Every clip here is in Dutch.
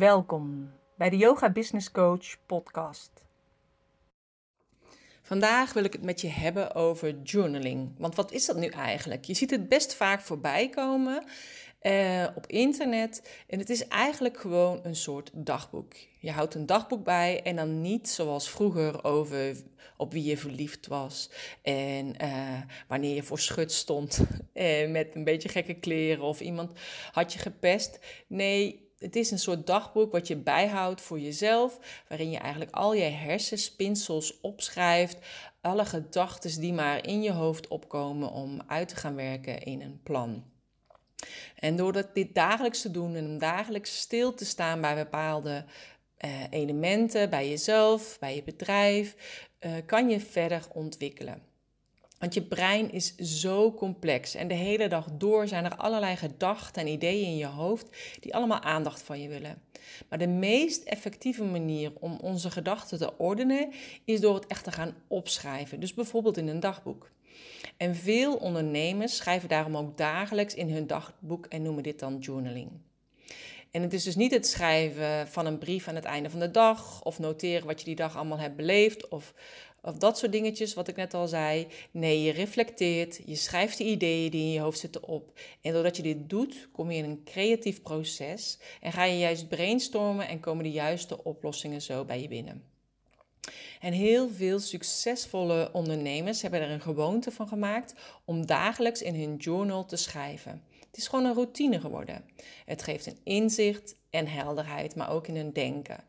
Welkom bij de Yoga Business Coach podcast. Vandaag wil ik het met je hebben over journaling. Want wat is dat nu eigenlijk? Je ziet het best vaak voorbij komen uh, op internet. En het is eigenlijk gewoon een soort dagboek. Je houdt een dagboek bij en dan niet zoals vroeger over op wie je verliefd was. En uh, wanneer je voor schut stond uh, met een beetje gekke kleren of iemand had je gepest. Nee, het is een soort dagboek wat je bijhoudt voor jezelf, waarin je eigenlijk al je hersenspinsels opschrijft, alle gedachten die maar in je hoofd opkomen om uit te gaan werken in een plan. En door dit dagelijks te doen en om dagelijks stil te staan bij bepaalde uh, elementen, bij jezelf, bij je bedrijf, uh, kan je verder ontwikkelen. Want je brein is zo complex en de hele dag door zijn er allerlei gedachten en ideeën in je hoofd die allemaal aandacht van je willen. Maar de meest effectieve manier om onze gedachten te ordenen is door het echt te gaan opschrijven. Dus bijvoorbeeld in een dagboek. En veel ondernemers schrijven daarom ook dagelijks in hun dagboek en noemen dit dan journaling. En het is dus niet het schrijven van een brief aan het einde van de dag of noteren wat je die dag allemaal hebt beleefd of, of dat soort dingetjes wat ik net al zei. Nee, je reflecteert, je schrijft de ideeën die in je hoofd zitten op. En doordat je dit doet, kom je in een creatief proces en ga je juist brainstormen en komen de juiste oplossingen zo bij je binnen. En heel veel succesvolle ondernemers hebben er een gewoonte van gemaakt om dagelijks in hun journal te schrijven. Het is gewoon een routine geworden. Het geeft een inzicht en helderheid, maar ook in hun denken.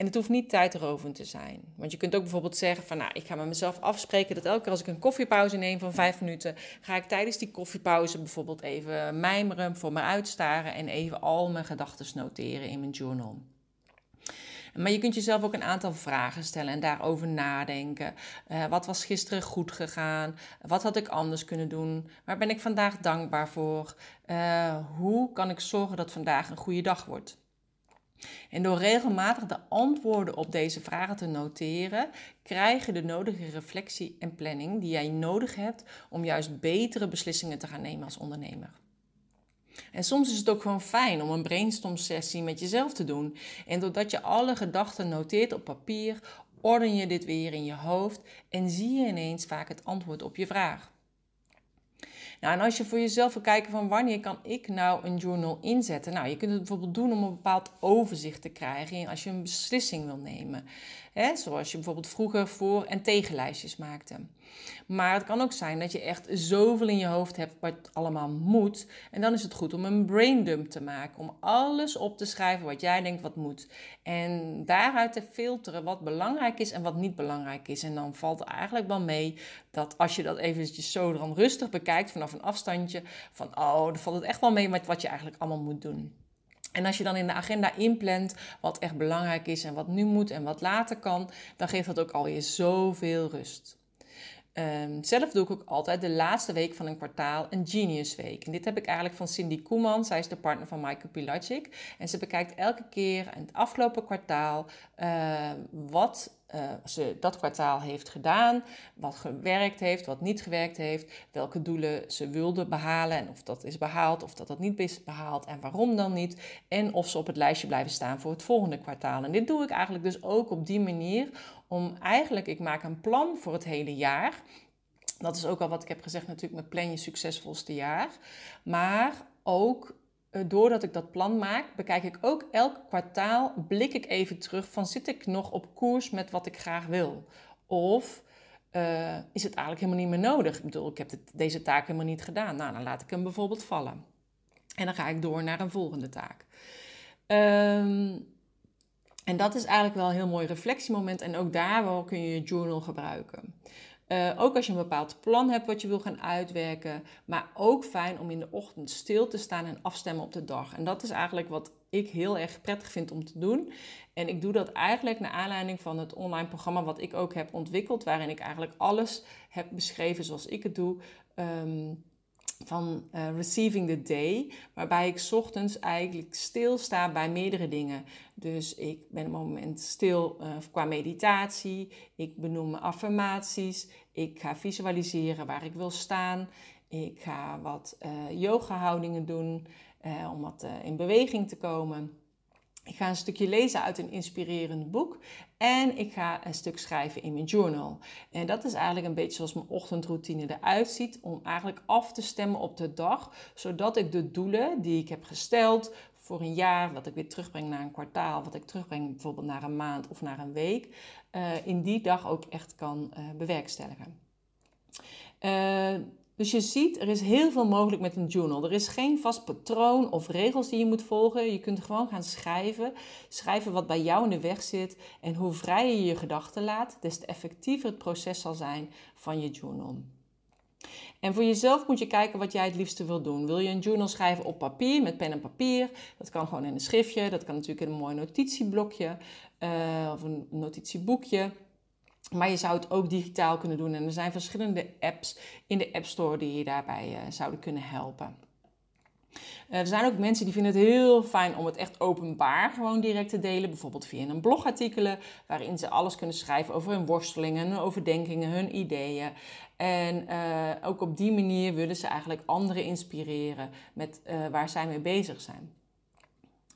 En het hoeft niet tijdrovend te zijn. Want je kunt ook bijvoorbeeld zeggen van, nou, ik ga met mezelf afspreken dat elke keer als ik een koffiepauze neem van vijf minuten, ga ik tijdens die koffiepauze bijvoorbeeld even mijmeren, voor me uitstaren en even al mijn gedachten noteren in mijn journal. Maar je kunt jezelf ook een aantal vragen stellen en daarover nadenken. Uh, wat was gisteren goed gegaan? Wat had ik anders kunnen doen? Waar ben ik vandaag dankbaar voor? Uh, hoe kan ik zorgen dat vandaag een goede dag wordt? En door regelmatig de antwoorden op deze vragen te noteren, krijg je de nodige reflectie en planning die jij nodig hebt om juist betere beslissingen te gaan nemen als ondernemer. En soms is het ook gewoon fijn om een brainstorm sessie met jezelf te doen. En doordat je alle gedachten noteert op papier, orden je dit weer in je hoofd en zie je ineens vaak het antwoord op je vraag. Nou, en als je voor jezelf wil kijken van wanneer kan ik nou een journal inzetten? Nou, je kunt het bijvoorbeeld doen om een bepaald overzicht te krijgen als je een beslissing wil nemen. Zoals je bijvoorbeeld vroeger voor- en tegenlijstjes maakte. Maar het kan ook zijn dat je echt zoveel in je hoofd hebt wat allemaal moet. En dan is het goed om een braindump te maken. Om alles op te schrijven wat jij denkt wat moet. En daaruit te filteren wat belangrijk is en wat niet belangrijk is. En dan valt eigenlijk wel mee dat als je dat eventjes zo dan rustig bekijkt vanaf een afstandje. Van oh, dan valt het echt wel mee met wat je eigenlijk allemaal moet doen. En als je dan in de agenda inplant wat echt belangrijk is en wat nu moet en wat later kan, dan geeft dat ook alweer zoveel rust. Um, zelf doe ik ook altijd de laatste week van een kwartaal een Genius Week. En dit heb ik eigenlijk van Cindy Koeman. Zij is de partner van Michael Pilacic. En ze bekijkt elke keer in het afgelopen kwartaal uh, wat uh, ze dat kwartaal heeft gedaan, wat gewerkt heeft, wat niet gewerkt heeft, welke doelen ze wilde behalen en of dat is behaald of dat dat niet is behaald en waarom dan niet. En of ze op het lijstje blijven staan voor het volgende kwartaal. En dit doe ik eigenlijk dus ook op die manier om eigenlijk, ik maak een plan voor het hele jaar. Dat is ook al wat ik heb gezegd natuurlijk met plan je succesvolste jaar. Maar ook eh, doordat ik dat plan maak, bekijk ik ook elk kwartaal, blik ik even terug van zit ik nog op koers met wat ik graag wil? Of uh, is het eigenlijk helemaal niet meer nodig? Ik bedoel, ik heb deze taak helemaal niet gedaan. Nou, dan laat ik hem bijvoorbeeld vallen. En dan ga ik door naar een volgende taak. Um, en dat is eigenlijk wel een heel mooi reflectiemoment. En ook daar wel kun je je journal gebruiken. Uh, ook als je een bepaald plan hebt wat je wil gaan uitwerken. Maar ook fijn om in de ochtend stil te staan en afstemmen op de dag. En dat is eigenlijk wat ik heel erg prettig vind om te doen. En ik doe dat eigenlijk naar aanleiding van het online programma wat ik ook heb ontwikkeld. Waarin ik eigenlijk alles heb beschreven zoals ik het doe. Um, van uh, Receiving the Day, waarbij ik ochtends eigenlijk stilsta bij meerdere dingen. Dus ik ben een moment stil uh, qua meditatie, ik benoem affirmaties, ik ga visualiseren waar ik wil staan, ik ga wat uh, yoga houdingen doen om wat in beweging te komen. Ik ga een stukje lezen uit een inspirerend boek. En ik ga een stuk schrijven in mijn journal. En dat is eigenlijk een beetje zoals mijn ochtendroutine eruit ziet. Om eigenlijk af te stemmen op de dag. Zodat ik de doelen die ik heb gesteld voor een jaar, wat ik weer terugbreng naar een kwartaal, wat ik terugbreng bijvoorbeeld naar een maand of naar een week, uh, in die dag ook echt kan uh, bewerkstelligen. Uh, dus je ziet, er is heel veel mogelijk met een journal. Er is geen vast patroon of regels die je moet volgen. Je kunt gewoon gaan schrijven. Schrijven wat bij jou in de weg zit. En hoe vrijer je je gedachten laat, des te effectiever het proces zal zijn van je journal. En voor jezelf moet je kijken wat jij het liefste wil doen. Wil je een journal schrijven op papier, met pen en papier? Dat kan gewoon in een schriftje, dat kan natuurlijk in een mooi notitieblokje uh, of een notitieboekje. Maar je zou het ook digitaal kunnen doen. En er zijn verschillende apps in de App Store die je daarbij uh, zouden kunnen helpen. Uh, er zijn ook mensen die vinden het heel fijn om het echt openbaar gewoon direct te delen. Bijvoorbeeld via een blogartikelen waarin ze alles kunnen schrijven over hun worstelingen, hun overdenkingen, hun ideeën. En uh, ook op die manier willen ze eigenlijk anderen inspireren met waar zij mee bezig zijn.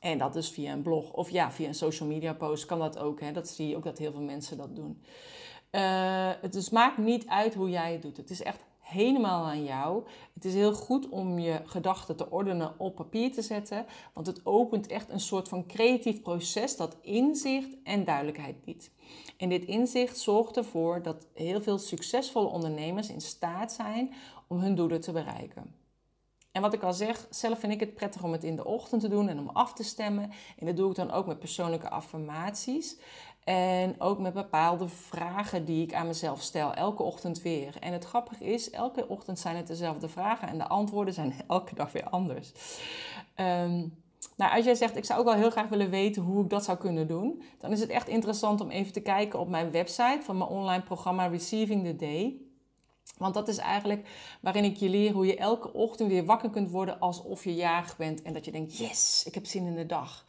En dat is via een blog of ja, via een social media post kan dat ook. Hè? Dat zie je ook dat heel veel mensen dat doen. Uh, het maakt niet uit hoe jij het doet. Het is echt helemaal aan jou. Het is heel goed om je gedachten te ordenen op papier te zetten, want het opent echt een soort van creatief proces dat inzicht en duidelijkheid biedt. En dit inzicht zorgt ervoor dat heel veel succesvolle ondernemers in staat zijn om hun doelen te bereiken. En wat ik al zeg, zelf vind ik het prettig om het in de ochtend te doen en om af te stemmen. En dat doe ik dan ook met persoonlijke affirmaties. En ook met bepaalde vragen die ik aan mezelf stel, elke ochtend weer. En het grappige is, elke ochtend zijn het dezelfde vragen en de antwoorden zijn elke dag weer anders. Um, nou, als jij zegt, ik zou ook wel heel graag willen weten hoe ik dat zou kunnen doen, dan is het echt interessant om even te kijken op mijn website van mijn online programma Receiving the Day. Want dat is eigenlijk waarin ik je leer hoe je elke ochtend weer wakker kunt worden alsof je jarig bent en dat je denkt, yes, ik heb zin in de dag.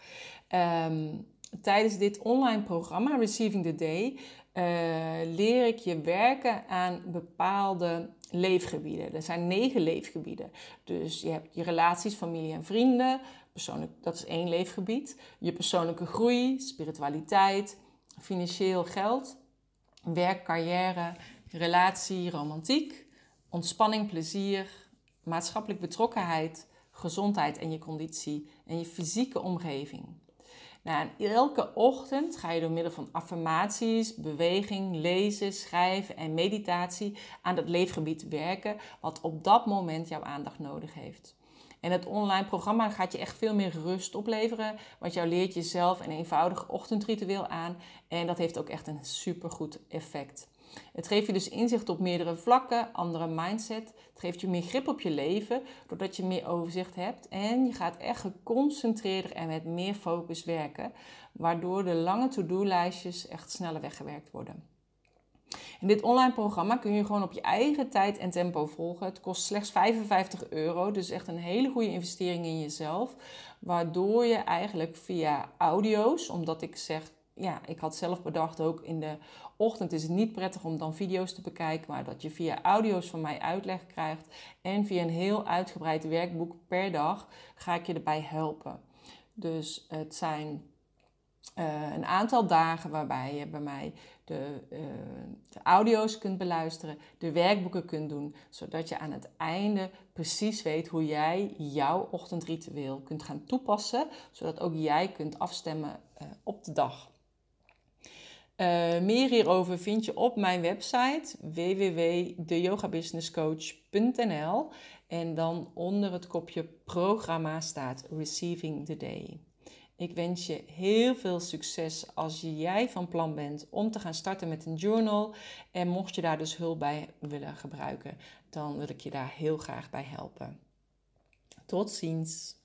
Um, tijdens dit online programma, Receiving the Day, uh, leer ik je werken aan bepaalde leefgebieden. Er zijn negen leefgebieden. Dus je hebt je relaties, familie en vrienden. Persoonlijk, dat is één leefgebied. Je persoonlijke groei, spiritualiteit, financieel geld, werk, carrière, relatie, romantiek, ontspanning, plezier, maatschappelijk betrokkenheid, gezondheid en je conditie en je fysieke omgeving. Nou, elke ochtend ga je door middel van affirmaties, beweging, lezen, schrijven en meditatie aan dat leefgebied werken, wat op dat moment jouw aandacht nodig heeft. En het online programma gaat je echt veel meer rust opleveren, want jou leert jezelf een eenvoudig ochtendritueel aan en dat heeft ook echt een supergoed effect. Het geeft je dus inzicht op meerdere vlakken, andere mindset. Het geeft je meer grip op je leven, doordat je meer overzicht hebt. En je gaat echt geconcentreerder en met meer focus werken, waardoor de lange to-do-lijstjes echt sneller weggewerkt worden. In dit online programma kun je gewoon op je eigen tijd en tempo volgen. Het kost slechts 55 euro, dus echt een hele goede investering in jezelf. Waardoor je eigenlijk via audio's, omdat ik zeg ja, ik had zelf bedacht ook in de ochtend is het niet prettig om dan video's te bekijken, maar dat je via audio's van mij uitleg krijgt en via een heel uitgebreid werkboek per dag ga ik je erbij helpen. Dus het zijn uh, een aantal dagen waarbij je bij mij de, uh, de, audio's kunt beluisteren, de werkboeken kunt doen, zodat je aan het einde precies weet hoe jij jouw ochtendritueel kunt gaan toepassen, zodat ook jij kunt afstemmen uh, op de dag. Uh, meer hierover vind je op mijn website www.deyogabusinesscoach.nl en dan onder het kopje programma staat Receiving the Day. Ik wens je heel veel succes als jij van plan bent om te gaan starten met een journal. En mocht je daar dus hulp bij willen gebruiken, dan wil ik je daar heel graag bij helpen. Tot ziens!